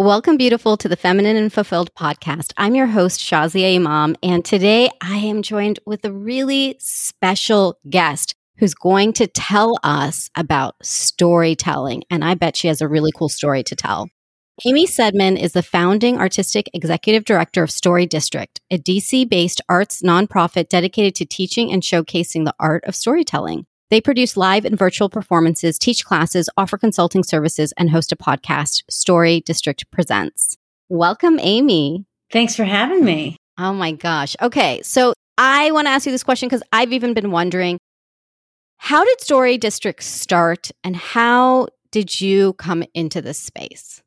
Welcome, beautiful, to the Feminine and Fulfilled podcast. I'm your host, Shazia Imam, and today I am joined with a really special guest who's going to tell us about storytelling. And I bet she has a really cool story to tell. Amy Saidman is the founding artistic executive director of Story District, a DC based arts nonprofit dedicated to teaching and showcasing the art of storytelling. They produce live and virtual performances, teach classes, offer consulting services, and host a podcast, Story District Presents. Welcome, Amy. Thanks for having me. Oh my gosh. Okay. So I want to ask you this question because I've even been wondering how did Story District start and how did you come into this space?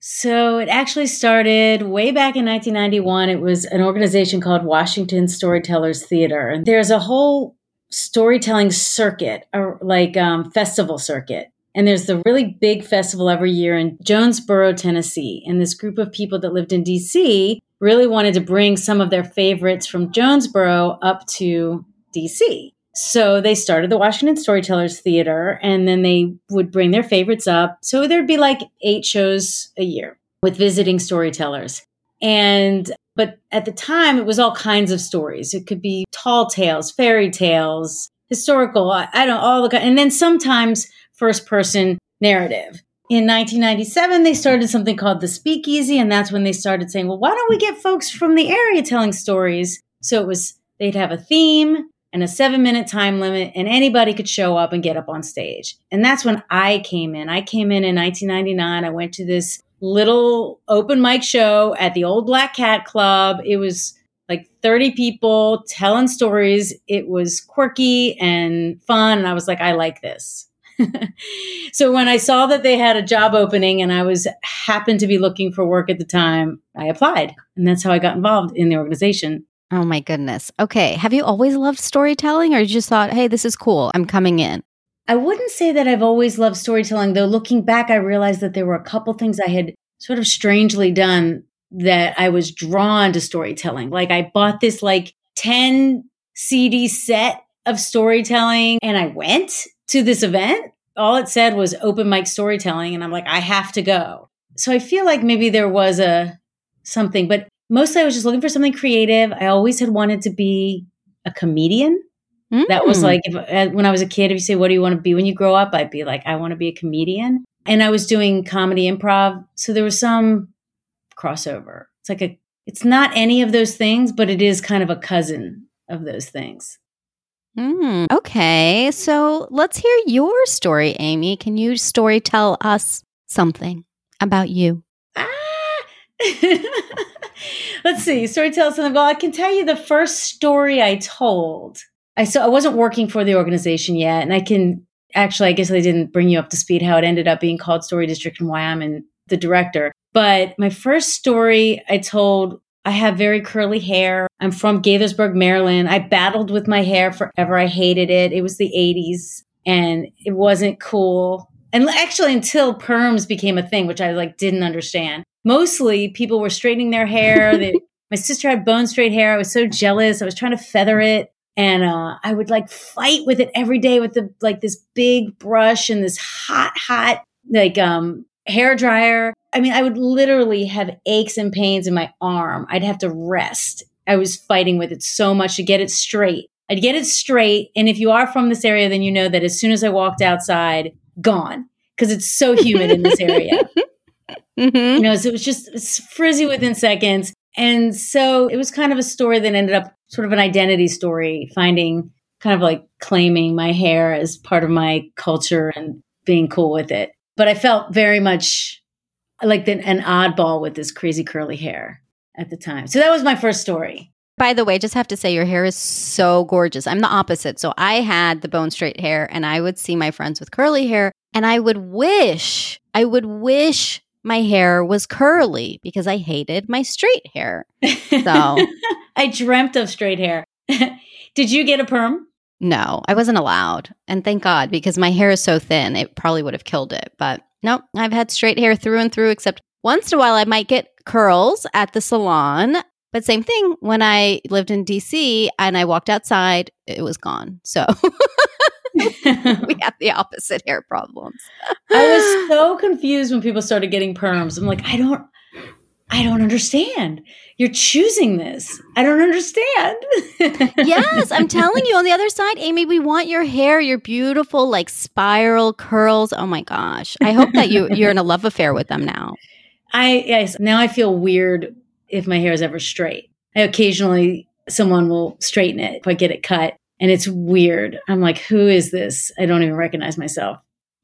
So it actually started way back in 1991. It was an organization called Washington Storytellers Theater. And there's a whole storytelling circuit, or like um, festival circuit. And there's the really big festival every year in Jonesborough, Tennessee. And this group of people that lived in DC really wanted to bring some of their favorites from Jonesborough up to DC. So they started the Washington Storytellers Theater and then they would bring their favorites up. So there'd be like eight shows a year with visiting storytellers. And but at the time, it was all kinds of stories. It could be tall tales, fairy tales, historical, I, I don't all the and then sometimes first person narrative. In 1997, they started something called the Speakeasy, and that's when they started saying, "Well, why don't we get folks from the area telling stories?" So it was they'd have a theme and a seven minute time limit, and anybody could show up and get up on stage. And that's when I came in. I came in in 1999. I went to this little open mic show at the old Black Cat Club. It was like 30 people telling stories. It was quirky and fun. And I was like, I like this. so when I saw that they had a job opening and I was happened to be looking for work at the time, I applied. And that's how I got involved in the organization. Oh my goodness. Okay. Have you always loved storytelling or you just thought, hey, this is cool. I'm coming in? I wouldn't say that I've always loved storytelling, though. Looking back, I realized that there were a couple things I had sort of strangely done that I was drawn to storytelling. Like I bought this like 10 CD set of storytelling and I went to this event. All it said was open mic storytelling. And I'm like, I have to go. So I feel like maybe there was a something, but mostly I was just looking for something creative. I always had wanted to be a comedian. Mm. That was mm. like if, uh, when I was a kid, if you say, What do you want to be when you grow up? I'd be like, I want to be a comedian. And I was doing comedy improv. So there was some crossover. It's like a, it's not any of those things, but it is kind of a cousin of those things. Mm, okay. So let's hear your story, Amy. Can you story tell us something about you? Ah! let's see. Story tell something. Well, I can tell you the first story I told. I so I wasn't working for the organization yet, and I can actually I guess I didn't bring you up to speed how it ended up being called Story District and why I'm in the director. But my first story I told I have very curly hair. I'm from Gaithersburg, Maryland. I battled with my hair forever. I hated it. It was the 80s and it wasn't cool. And actually until perms became a thing, which I like didn't understand. Mostly people were straightening their hair. they, my sister had bone straight hair. I was so jealous. I was trying to feather it and uh, I would like fight with it every day with the like this big brush and this hot, hot like um hair dryer. I mean, I would literally have aches and pains in my arm. I'd have to rest. I was fighting with it so much to get it straight. I'd get it straight, and if you are from this area, then you know that as soon as I walked outside, gone because it's so humid in this area. Mm-hmm. You know, so it was just frizzy within seconds. And so it was kind of a story that ended up sort of an identity story, finding kind of like claiming my hair as part of my culture and being cool with it. But I felt very much like an oddball with this crazy curly hair at the time. So that was my first story. By the way, just have to say your hair is so gorgeous. I'm the opposite. So I had the bone straight hair and I would see my friends with curly hair and I would wish, I would wish my hair was curly because I hated my straight hair. So I dreamt of straight hair. Did you get a perm? No, I wasn't allowed. And thank God because my hair is so thin, it probably would have killed it. But no, I've had straight hair through and through, except once in a while I might get curls at the salon. But same thing when I lived in DC and I walked outside, it was gone. So we have the opposite hair problems. I was so confused when people started getting perms. I'm like, I don't I don't understand. You're choosing this. I don't understand. yes, I'm telling you on the other side, Amy, we want your hair, your beautiful like spiral curls. Oh my gosh. I hope that you you're in a love affair with them now. I yes, now I feel weird if my hair is ever straight. I occasionally someone will straighten it if I get it cut and it's weird. I'm like, who is this? I don't even recognize myself.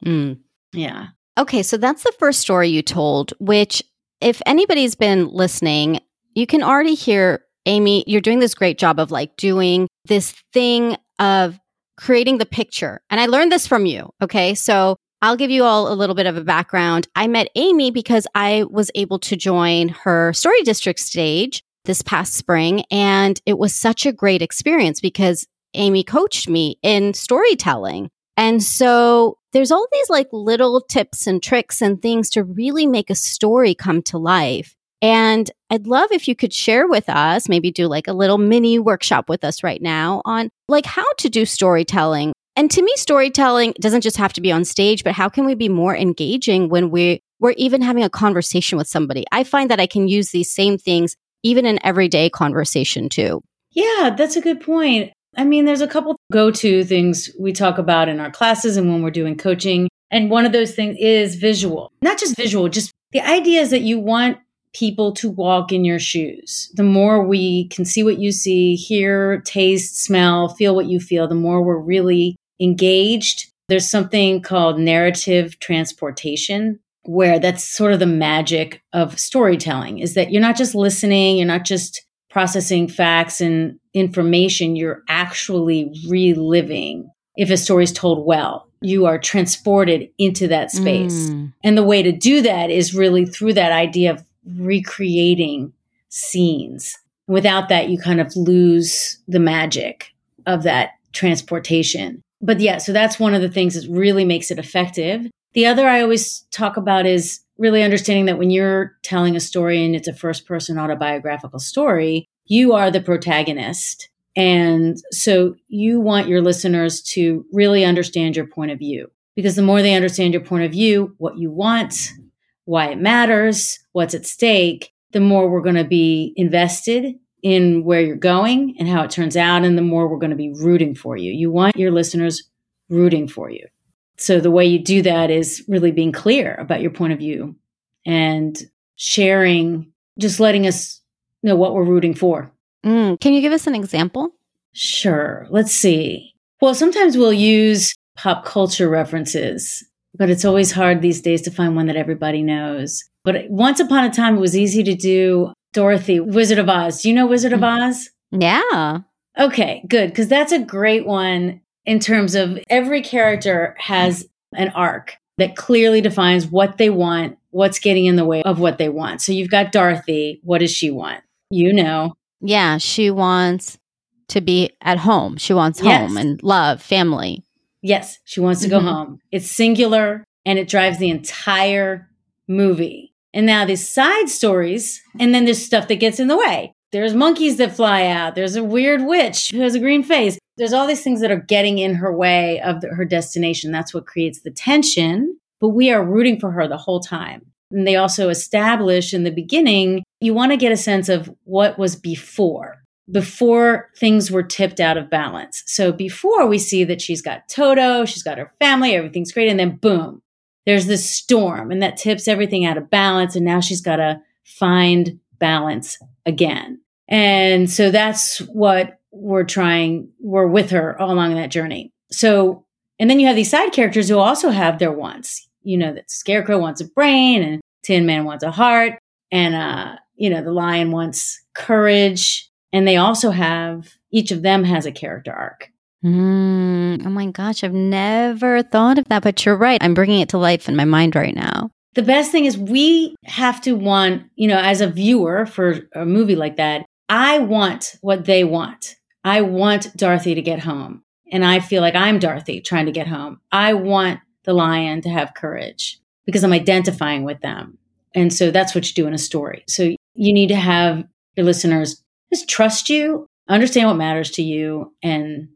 Mm. Yeah. Okay, so that's the first story you told, which if anybody's been listening, you can already hear Amy, you're doing this great job of like doing this thing of creating the picture. And I learned this from you. Okay. So I'll give you all a little bit of a background. I met Amy because I was able to join her Story District stage this past spring. And it was such a great experience because Amy coached me in storytelling. And so there's all these like little tips and tricks and things to really make a story come to life. And I'd love if you could share with us, maybe do like a little mini workshop with us right now on like how to do storytelling. And to me, storytelling doesn't just have to be on stage, but how can we be more engaging when we, we're even having a conversation with somebody? I find that I can use these same things even in everyday conversation too. Yeah, that's a good point. I mean, there's a couple go to things we talk about in our classes and when we're doing coaching. And one of those things is visual, not just visual, just the idea is that you want people to walk in your shoes. The more we can see what you see, hear, taste, smell, feel what you feel, the more we're really engaged. There's something called narrative transportation where that's sort of the magic of storytelling is that you're not just listening, you're not just processing facts and information, you're actually reliving. If a story is told well, you are transported into that space. Mm. And the way to do that is really through that idea of recreating scenes. Without that, you kind of lose the magic of that transportation. But yeah, so that's one of the things that really makes it effective. The other I always talk about is really understanding that when you're telling a story and it's a first person autobiographical story, you are the protagonist. And so you want your listeners to really understand your point of view because the more they understand your point of view, what you want, why it matters, what's at stake, the more we're going to be invested in where you're going and how it turns out. And the more we're going to be rooting for you. You want your listeners rooting for you. So the way you do that is really being clear about your point of view and sharing, just letting us know what we're rooting for. Mm, can you give us an example? Sure. Let's see. Well, sometimes we'll use pop culture references, but it's always hard these days to find one that everybody knows. But once upon a time, it was easy to do Dorothy, Wizard of Oz. Do you know Wizard of mm. Oz? Yeah. Okay, good. Because that's a great one in terms of every character has an arc that clearly defines what they want, what's getting in the way of what they want. So you've got Dorothy. What does she want? You know. Yeah, she wants to be at home. She wants yes. home and love, family. Yes, she wants to mm-hmm. go home. It's singular and it drives the entire movie. And now there's side stories, and then there's stuff that gets in the way. There's monkeys that fly out. There's a weird witch who has a green face. There's all these things that are getting in her way of the, her destination. That's what creates the tension. But we are rooting for her the whole time. And they also establish in the beginning, you want to get a sense of what was before, before things were tipped out of balance. So before we see that she's got Toto, she's got her family, everything's great. And then boom, there's this storm and that tips everything out of balance. And now she's got to find balance again. And so that's what we're trying, we're with her all along that journey. So, and then you have these side characters who also have their wants. You know, that Scarecrow wants a brain and Tin Man wants a heart and, uh, you know, the lion wants courage. And they also have, each of them has a character arc. Mm, oh my gosh, I've never thought of that, but you're right. I'm bringing it to life in my mind right now. The best thing is we have to want, you know, as a viewer for a movie like that, I want what they want. I want Dorothy to get home. And I feel like I'm Dorothy trying to get home. I want the lion to have courage because I'm identifying with them. And so that's what you do in a story. So you need to have your listeners just trust you, understand what matters to you, and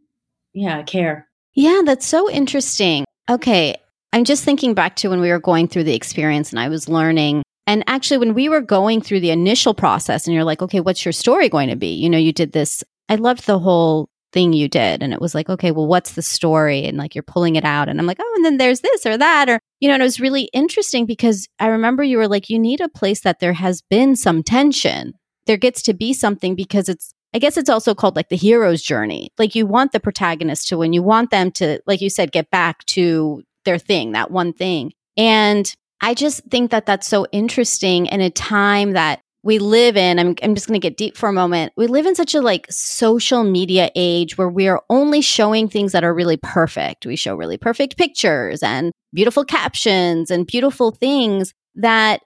yeah, care. Yeah, that's so interesting. Okay. I'm just thinking back to when we were going through the experience and I was learning And actually, when we were going through the initial process and you're like, okay, what's your story going to be? You know, you did this. I loved the whole thing you did. And it was like, okay, well, what's the story? And like you're pulling it out. And I'm like, oh, and then there's this or that. Or, you know, and it was really interesting because I remember you were like, you need a place that there has been some tension. There gets to be something because it's, I guess it's also called like the hero's journey. Like you want the protagonist to win. You want them to, like you said, get back to their thing, that one thing. And I just think that that's so interesting in a time that we live in I'm, I'm just going to get deep for a moment. We live in such a like social media age where we are only showing things that are really perfect. We show really perfect pictures and beautiful captions and beautiful things that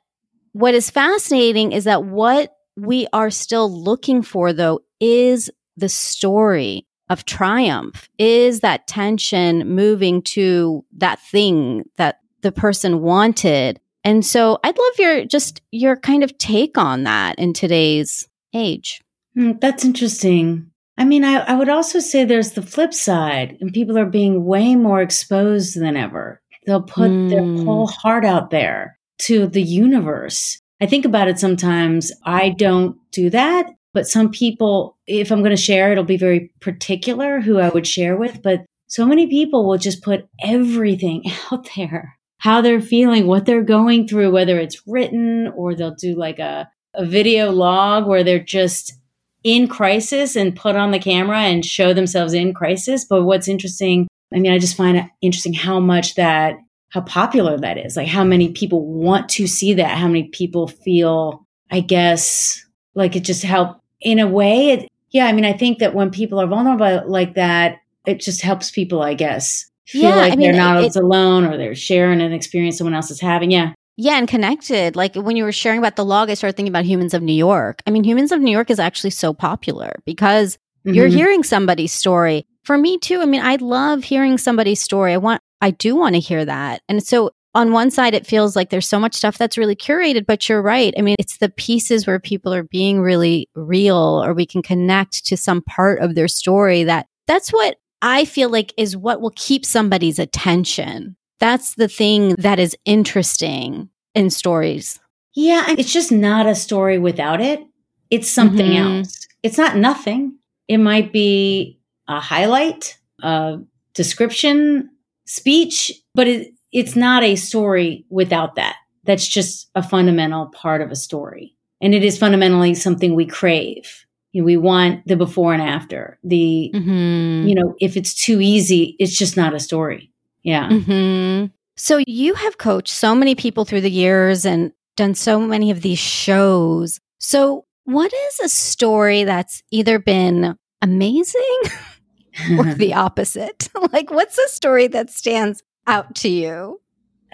what is fascinating is that what we are still looking for though is the story of triumph is that tension moving to that thing that the person wanted and so I'd love your just your kind of take on that in today's age. Mm, that's interesting. I mean, I, I would also say there's the flip side, and people are being way more exposed than ever. They'll put mm. their hmm. whole heart out there to the universe. I think about it sometimes. I don't do that, but some people, if I'm going to share, it'll be very particular who I would share with. But so many people will just put everything out there how they're feeling, what they're going through, whether it's written or they'll do like a, a video log where they're just in crisis and put on the camera and show themselves in crisis. But what's interesting, I mean, I just find it interesting how much that, how popular that is. Like how many people want to see that, how many people feel, I guess, like it just helped in a way. It, yeah, I mean, I think that when people are vulnerable like that, it just helps people, I guess, feel yeah, like I mean, they're not it, alone or they're sharing an experience someone else is having. Yeah. Yeah, and connected. Like when you were sharing about the log, I started thinking about Humans of New York. I mean, Humans of New York is actually so popular because mm-hmm. you're hearing somebody's story. For me too. I mean, I love hearing somebody's story. I want I do want to hear that. And so on one side it feels like there's so much stuff that's really curated, but you're right. I mean, it's the pieces where people are being really real or we can connect to some part of their story that that's what I feel like is what will keep somebody's attention. That's the thing that is interesting in stories. Yeah, it's just not a story without it. It's something mm-hmm. else. It's not nothing. It might be a highlight, a description, speech, but it, it's not a story without that. That's just a fundamental part of a story. And it is fundamentally something we crave. You know, we want the before and after. The mm-hmm. you know, if it's too easy, it's just not a story. Yeah. Mm-hmm. So you have coached so many people through the years and done so many of these shows. So what is a story that's either been amazing or the opposite? like what's a story that stands out to you?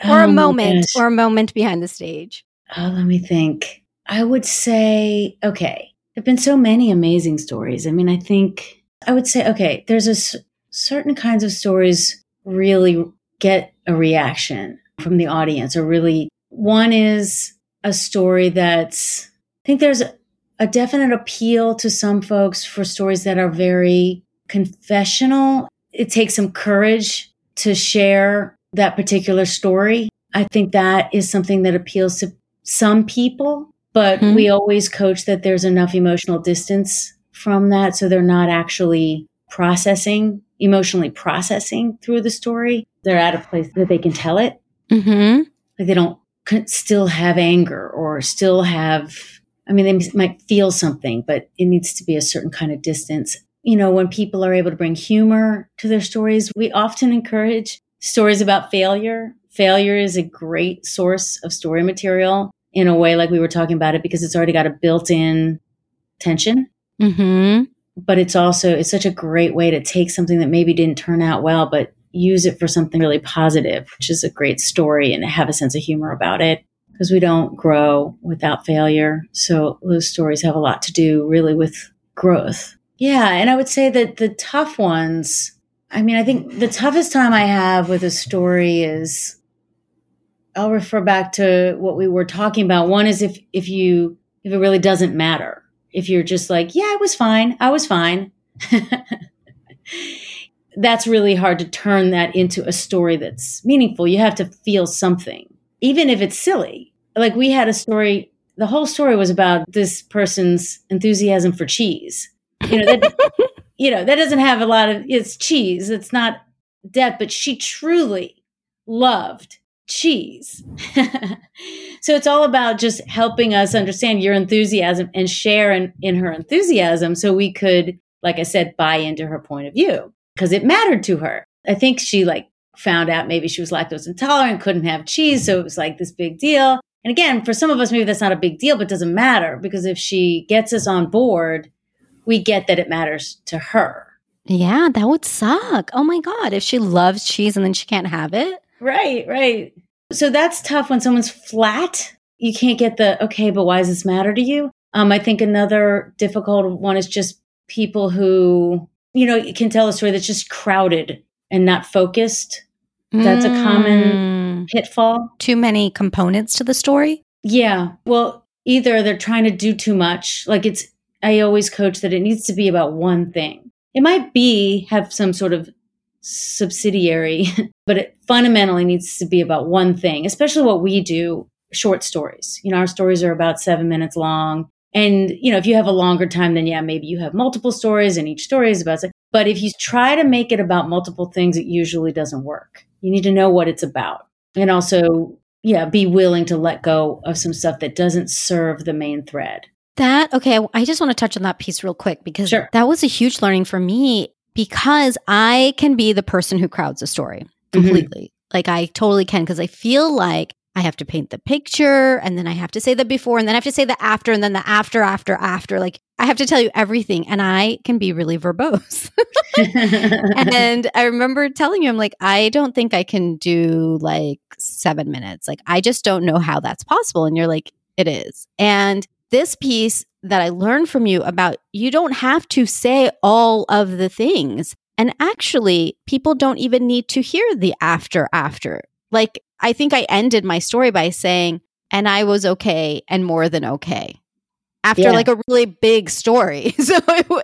Or oh a moment or a moment behind the stage? Oh, let me think. I would say, okay, there have been so many amazing stories. I mean, I think I would say, okay, there's a s- certain kinds of stories really get a reaction from the audience, or really one is a story that's, I think there's a, a definite appeal to some folks for stories that are very confessional. It takes some courage to share that particular story. I think that is something that appeals to some people but mm-hmm. we always coach that there's enough emotional distance from that so they're not actually processing, emotionally processing through the story. They're at a place that they can tell it. Mm-hmm. Like they don't still have anger or still have, I mean, they might feel something, but it needs to be a certain kind of distance. You know, when people are able to bring humor to their stories, we often encourage stories about failure. Failure is a great source of story material in a way like we were talking about it because it's already got a built-in tension. Mm-hmm. But it's also it's such a great way to take something that maybe didn't turn out well, but use it for something really positive, which is a great story, and have a sense of humor about it. Because we don't grow without failure, so those stories have a lot to do really with growth. Yeah, and I would say that the tough ones. I mean, I think the toughest time I have with a story is I'll refer back to what we were talking about. One is if if you if it really doesn't matter. If you're just like, yeah, I was fine. I was fine. that's really hard to turn that into a story that's meaningful. You have to feel something. Even if it's silly, like we had a story, the whole story was about this person's enthusiasm for cheese. You know, that, you know, that doesn't have a lot of, it's cheese. It's not depth, but she truly loved cheese. so it's all about just helping us understand your enthusiasm and share in, in her enthusiasm so we could, like I said, buy into her point of view because it mattered to her. I think she like found out maybe she was lactose intolerant, couldn't have cheese. So it was like this big deal. And again, for some of us, maybe that's not a big deal, but doesn't matter because if she gets us on board, we get that it matters to her. Yeah, that would suck. Oh my God. If she loves cheese and then she can't have it. Right, right. So that's tough when someone's flat. You can't get the, okay, but why does this matter to you? Um, I think another difficult one is just people who, you know, can tell a story that's just crowded and not focused. That's mm. a common mm. pitfall. Too many components to the story? Yeah. Well, either they're trying to do too much. Like it's, I always coach that it needs to be about one thing. It might be have some sort of subsidiary, but it fundamentally needs to be about one thing, especially what we do short stories. You know, our stories are about seven minutes long. And, you know, if you have a longer time, then yeah, maybe you have multiple stories and each story is about, it. but if you try to make it about multiple things, it usually doesn't work. You need to know what it's about. And also, yeah, be willing to let go of some stuff that doesn't serve the main thread. That, okay, I just want to touch on that piece real quick because sure. that was a huge learning for me because I can be the person who crowds a story mm-hmm. completely. Mm-hmm. Like I totally can because I feel like I have to paint the picture and then I have to say the before and then I have to say the after and then the after, after, after. Like I have to tell you everything and I can be really verbose. and I remember telling you, I'm like, I don't think I can do like seven minutes. Like I just don't know how that's possible. And you're like, it is. And this piece that I learned from you about you don't have to say all of the things. And actually, people don't even need to hear the after after. Like, I think I ended my story by saying, and I was okay and more than okay after yeah. like a really big story. So,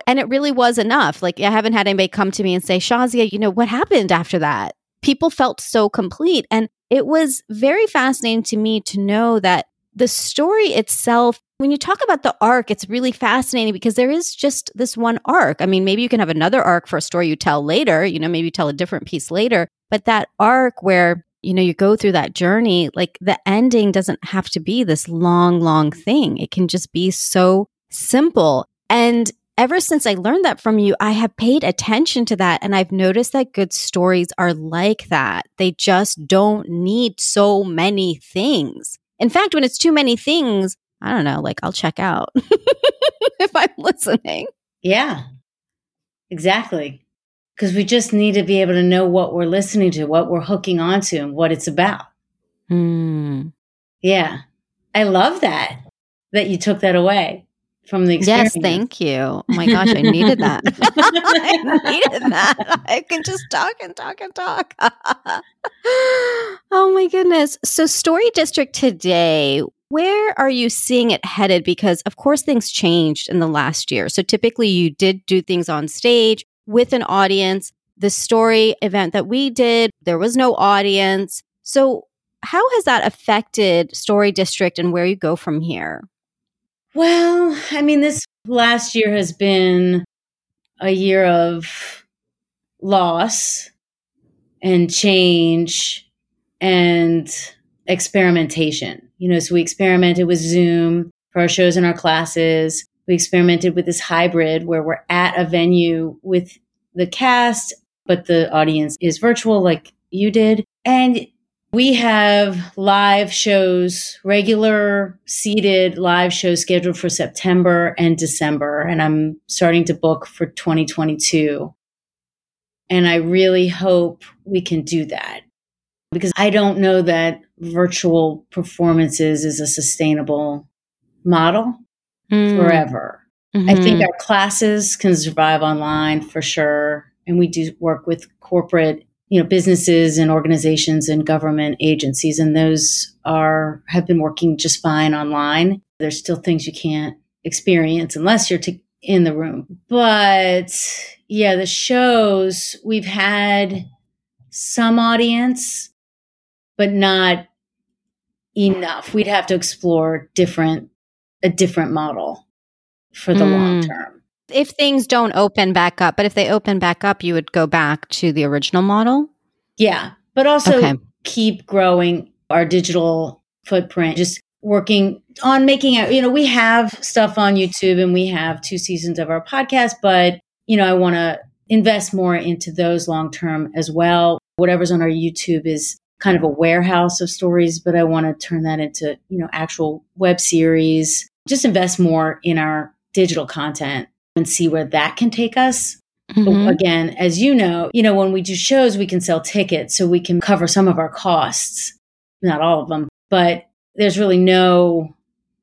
and it really was enough. Like, I haven't had anybody come to me and say, Shazia, you know, what happened after that? People felt so complete. And it was very fascinating to me to know that the story itself when you talk about the arc, it's really fascinating because there is just this one arc. I mean, maybe you can have another arc for a story you tell later, you know, maybe tell a different piece later, but that arc where, you know, you go through that journey, like the ending doesn't have to be this long, long thing. It can just be so simple. And ever since I learned that from you, I have paid attention to that. And I've noticed that good stories are like that. They just don't need so many things. In fact, when it's too many things, I don't know, like I'll check out if I'm listening. Yeah, exactly. Because we just need to be able to know what we're listening to, what we're hooking onto, and what it's about. Mm. Yeah. I love that, that you took that away from the experience. Yes, thank you. Oh my gosh, I needed that. I needed that. I can just talk and talk and talk. oh my goodness. So, Story District today, where are you seeing it headed? Because, of course, things changed in the last year. So, typically, you did do things on stage with an audience. The story event that we did, there was no audience. So, how has that affected Story District and where you go from here? Well, I mean, this last year has been a year of loss and change and experimentation. You know, so we experimented with Zoom for our shows and our classes. We experimented with this hybrid where we're at a venue with the cast, but the audience is virtual like you did. And we have live shows, regular seated live shows scheduled for September and December. And I'm starting to book for 2022. And I really hope we can do that because I don't know that virtual performances is a sustainable model mm. forever. Mm-hmm. I think our classes can survive online for sure. And we do work with corporate, you know, businesses and organizations and government agencies, and those are have been working just fine online. There's still things you can't experience unless you're to, in the room. But yeah, the shows we've had some audience but not enough. We'd have to explore different a different model for the mm. long term. If things don't open back up, but if they open back up, you would go back to the original model? Yeah, but also okay. keep growing our digital footprint, just working on making it, you know, we have stuff on YouTube and we have two seasons of our podcast, but, you know, I want to invest more into those long term as well. Whatever's on our YouTube is kind of a warehouse of stories, but I want to turn that into, you know, actual web series, just invest more in our digital content and see where that can take us. Mm-hmm. again, as you know, you know, when we do shows, we can sell tickets so we can cover some of our costs, not all of them, but there's really no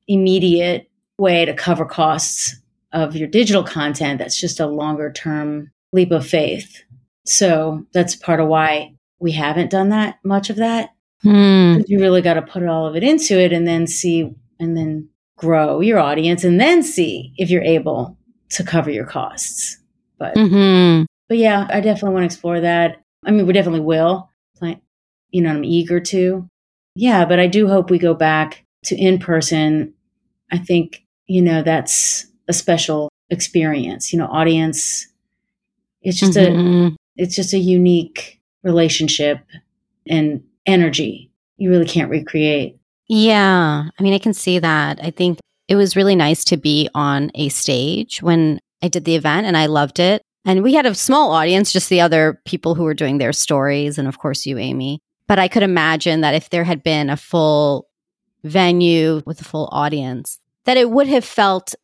immediate way to cover costs of your digital content. That's just a longer term leap of faith. So that's part of why we haven't done that much of that. Hmm. You really got to put all of it into it and then see and then grow your audience and then see if you're able to cover your costs. But mm-hmm. but yeah, I definitely want to explore that. I mean, we definitely will. You know, I'm eager to. Yeah, but I do hope we go back to in person. I think, you know, that's a special experience. You know, audience it's just mm-hmm. a it's just a unique relationship and energy you really can't recreate. Yeah. I mean, I can see that. I think it was really nice to be on a stage when I did the event and I loved it. And we had a small audience, just the other people who were doing their stories, and of course, you, Amy. But I could imagine that if there had been a full venue with a full audience, that it would have felt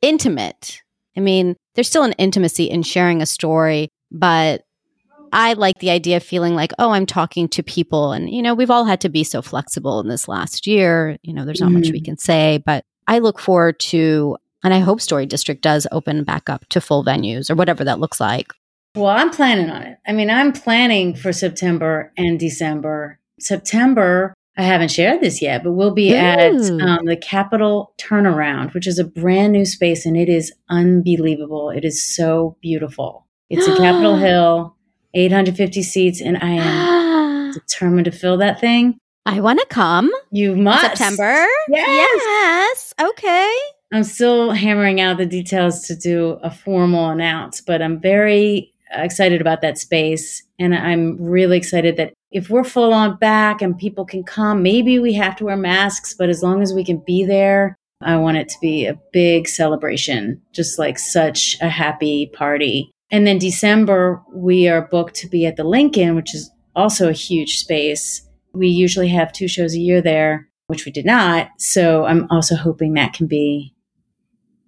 intimate. I mean, there's still an intimacy in sharing a story, but I like the idea of feeling like, oh, I'm talking to people. And, you know, we've all had to be so flexible in this last year. You know, there's not mm much we mm. can say, but I look forward to, and I hope Story District does open back up to full venues or whatever that looks like. Well, I'm planning on it. I mean, I'm planning for September and December. September, I haven't shared this yet, but we'll be Ooh. at um, the Capital Turnaround, which is a brand new space and it is unbelievable. It is so beautiful. It's in Capitol Hill, 850 seats, and I am determined to fill that thing. I want to come. You must. September? Yes. Yes. Okay. I'm still hammering out the details to do a formal announce, but I'm very uh, excited about that space. And I'm really excited that if we're full on back and people can come, maybe we have to wear masks, but as long as we can be there, I want it to be a big celebration, just like such a happy party. And then December, we are booked to be at the Lincoln, which is also a huge space. We usually have two shows a year there, which we did not. So I'm also hoping that can be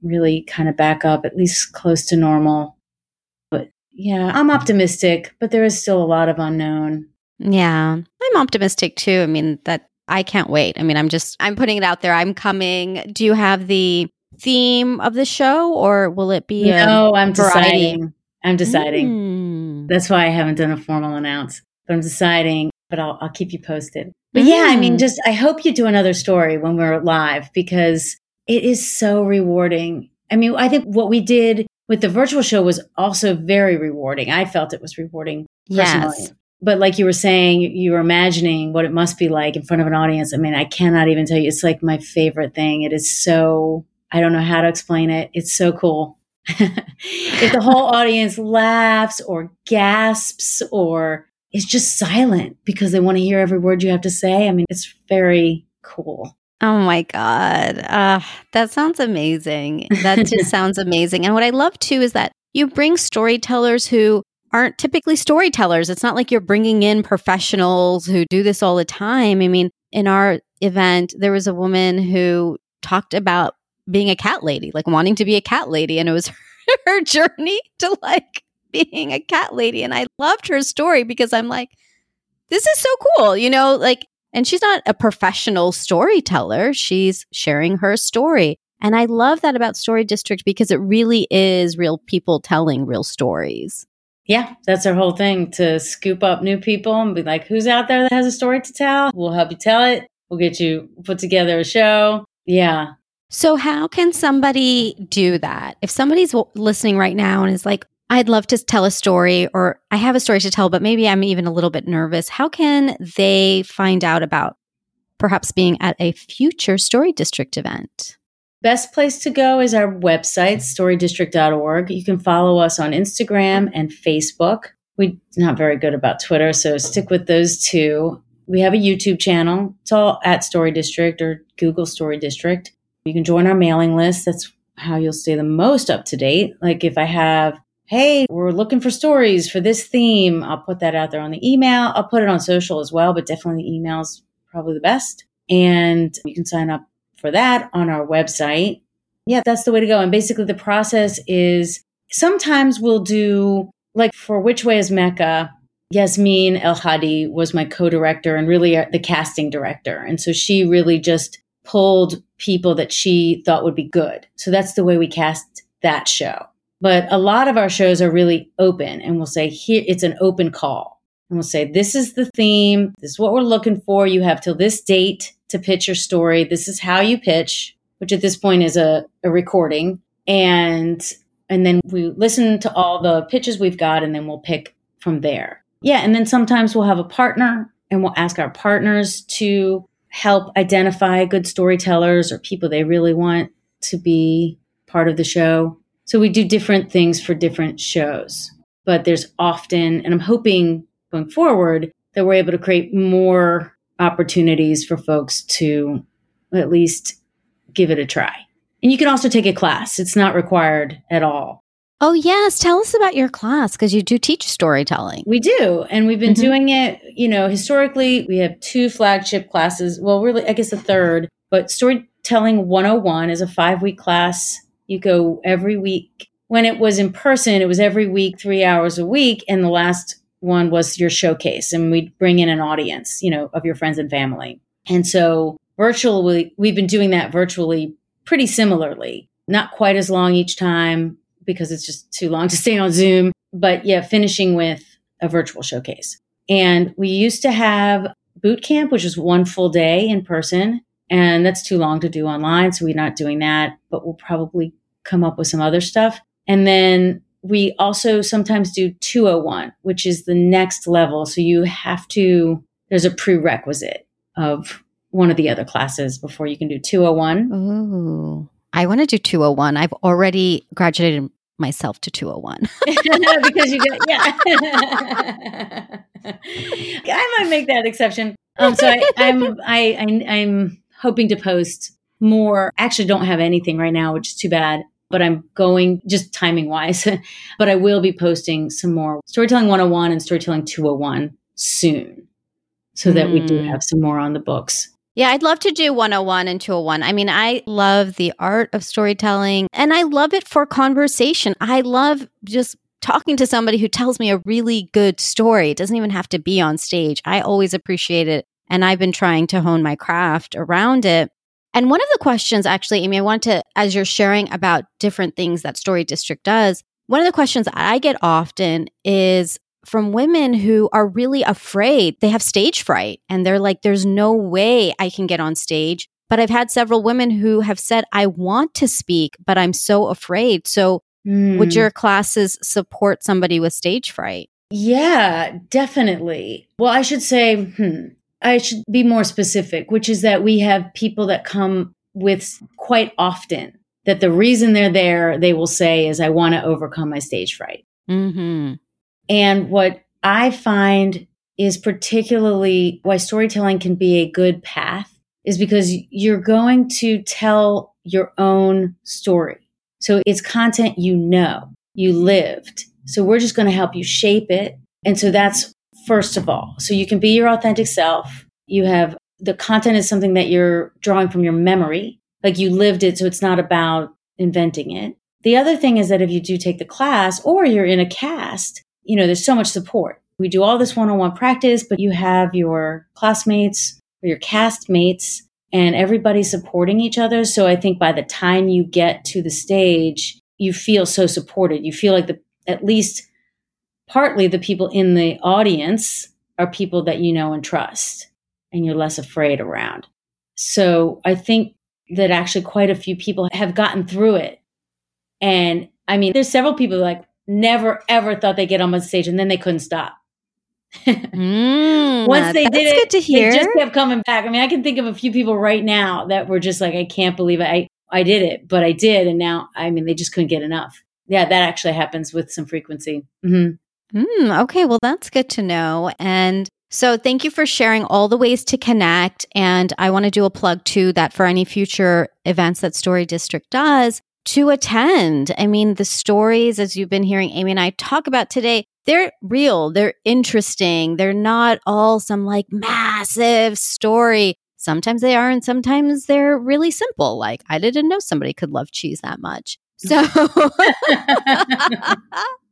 really kind of back up, at least close to normal But yeah, I'm optimistic, but there is still a lot of unknown. Yeah, I'm optimistic too. I mean, that I can't wait. I mean, I'm just, I'm putting it out there. I'm coming. Do you have the theme of the show or will it be no i'm variety? deciding i'm deciding mm. that's why i haven't done a formal announce but i'm deciding but i'll, I'll keep you posted but mm. yeah i mean mm. just i hope you do another story when we're live because it is so rewarding i mean i think what we did with the virtual show was also very rewarding. I felt it was rewarding personally. Yes. But like you were saying, you were imagining what it must be like in front of an audience. I mean, I cannot even tell you. It's like my favorite thing. It is so, I don't know how to explain it. It's so cool. if the whole audience laughs or gasps or is just silent because they want to hear every word you have to say, I mean, it's very cool. Oh my God. Uh, that sounds amazing. That just sounds amazing. And what I love too is that you bring storytellers who aren't typically storytellers. It's not like you're bringing in professionals who do this all the time. I mean, in our event, there was a woman who talked about being a cat lady, like wanting to be a cat lady. And it was her journey to like being a cat lady. And I loved her story because I'm like, this is so cool. You know, like and she's not a professional storyteller. She's sharing her story. And I love that about Story District because it really is real people telling real stories. Yeah, that's our whole thing to scoop up new people and be like, who's out there that has a story to tell? We'll help you tell it. We'll get you put together a show. Yeah. So, how can somebody do that? If somebody's listening right now and is like, I'd love to tell a story or I have a story to tell, but maybe I'm even a little bit nervous. How can they find out about perhaps being at a future Story District event? Best place to go is our website, storydistrict.org. You can follow us on Instagram and Facebook. We're not very good about Twitter, so stick with those two. We have a YouTube channel. It's all at Story District or Google Story District. You can join our mailing list. That's how you'll stay the most up to date. Like if I have, hey, we're looking for stories for this theme, I'll put that out there on the email. I'll put it on social as well, but definitely the email's probably the best. And you can sign up for that on our website. Yeah, that's the way to go. And basically, the process is sometimes we'll do, like for Which Way is Mecca, Yasmine Elhady was my co director and really uh, the casting director. And so she really just pulled people that she thought would be good. So that's the way we cast that show. But a lot of our shows are really open and we'll say, here, it's an open call. And we'll say, this is the theme. This is what we're looking for. You have till this date to pitch your story. This is how you pitch, which at this point is a, a recording. And and then we listen to all the pitches we've got and then we'll pick from there. Yeah, and then sometimes we'll have a partner and we'll ask our partners to help identify good storytellers or people they really want to be part of the show. So we do different things for different shows. But there's often, and I'm hoping going forward, that we're able to create more opportunities for folks to at least give it a try. And you can also take a class, it's not required at all. Oh, yes. Tell us about your class because you do teach storytelling. We do. And we've been mm-hmm. doing it, you know, historically, we have two flagship classes. Well, really, I guess a third, but Storytelling 101 is a five week class. You go every week. When it was in person, it was every week, three hours a week. And the last one was your showcase and we'd bring in an audience, you know, of your friends and family. And so virtually, we've been doing that virtually pretty similarly, not quite as long each time because it's just too long to stay on Zoom, but yeah, finishing with a virtual showcase. And we used to have boot camp, which is one full day in person. And that's too long to do online. So we're not doing that, but we'll probably come up with some other stuff. And then we also sometimes do 201, which is the next level. So you have to, there's a prerequisite of one of the other classes before you can do 201. Ooh, I want to do 201. I've already graduated myself to 201 because you get yeah i might make that exception um so I, i'm I, I i'm hoping to post more actually don't have anything right now which is too bad but I'm going just timing wise. but I will be posting some more Storytelling 101 and Storytelling 201 soon so mm. that we do hmm. have some more on the books. Yeah, I'd love to do 101 and 201. I mean, I love the art of storytelling and I love it for conversation. I love just talking to somebody who tells me a really good story. It doesn't even have to be on stage. I always appreciate it. And I've been trying to hone my craft around it. And one of the questions, actually, Amy, I want to, as you're sharing about different things that Story District does, one of the questions I get often is from women who are really afraid. They have stage fright and they're like, there's no way I can get on stage. But I've had several women who have said, I want to speak, but I'm so afraid. So, mm. would hmm. your classes support somebody with stage fright? Yeah, definitely. Well, I should say, hmm, I should be more specific, which is that we have people that come with quite often that the reason they're there, they will say, is I want to overcome my stage fright. Mm-hmm. And what I find is particularly why storytelling can be a good path is because you're going to tell your own story. So it's content you know, you lived. So we're just going to help you shape it. And so that's first of all. So you can be your authentic self. You have the content is something that you're drawing from your memory, like you lived it. So it's not about inventing it. The other thing is that if you do take the class or you're in a cast, you know, there's so much support. We do all this one on one practice, but you have your classmates or your cast mates and everybody supporting each other. So I think by the time you get to the stage, you feel so supported. You feel like the, at least partly the people in the audience are people that you know and trust and you're less afraid around. So I think that actually quite a few people have gotten through it. And I mean, there's several people like never ever thought they'd get on the stage and then they couldn't stop. Mm, Once they did it, good to hear. they just kept coming back. I mean, I can think of a few people right now that were just like, I can't believe it. I, I did it, but I did. And now, I mean, they just couldn't get enough. Yeah, that actually happens with some frequency. hmm Mm, okay, well, that's good to know. And so, thank you for sharing all the ways to connect. And I want to do a plug too that for any future events that Story District does to attend. I mean, the stories, as you've been hearing Amy and I talk about today, they're real, they're interesting, they're not all some like massive story. Sometimes they are, and sometimes they're really simple. Like, I didn't know somebody could love cheese that much. So,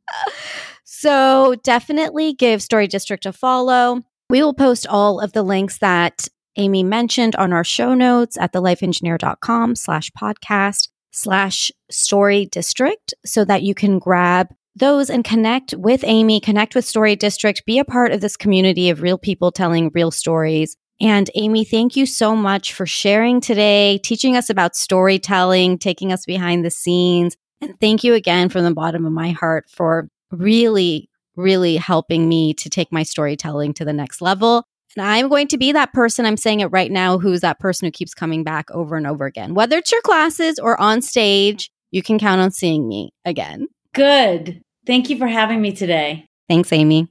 so definitely give Story District a follow. We will post all of the links that Amy mentioned on our show notes at thelifeengineer.com slash podcast slash story district so that you can grab those and connect with Amy, connect with Story District, be a part of this community of real people telling real stories. And Amy, thank you so much for sharing today, teaching us about storytelling, taking us behind the scenes. And thank you again from the bottom of my heart for really, really helping me to take my storytelling to the next level. And I'm going to be that person, I'm saying it right now, who's that person who keeps coming back over and over again. Whether it's your classes or on stage, you can count on seeing me again. Good. Thank you for having me today. Thanks, Amy.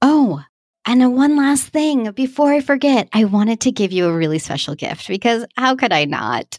Oh, and one last thing before I forget, I wanted to give you a really special gift because how could I not?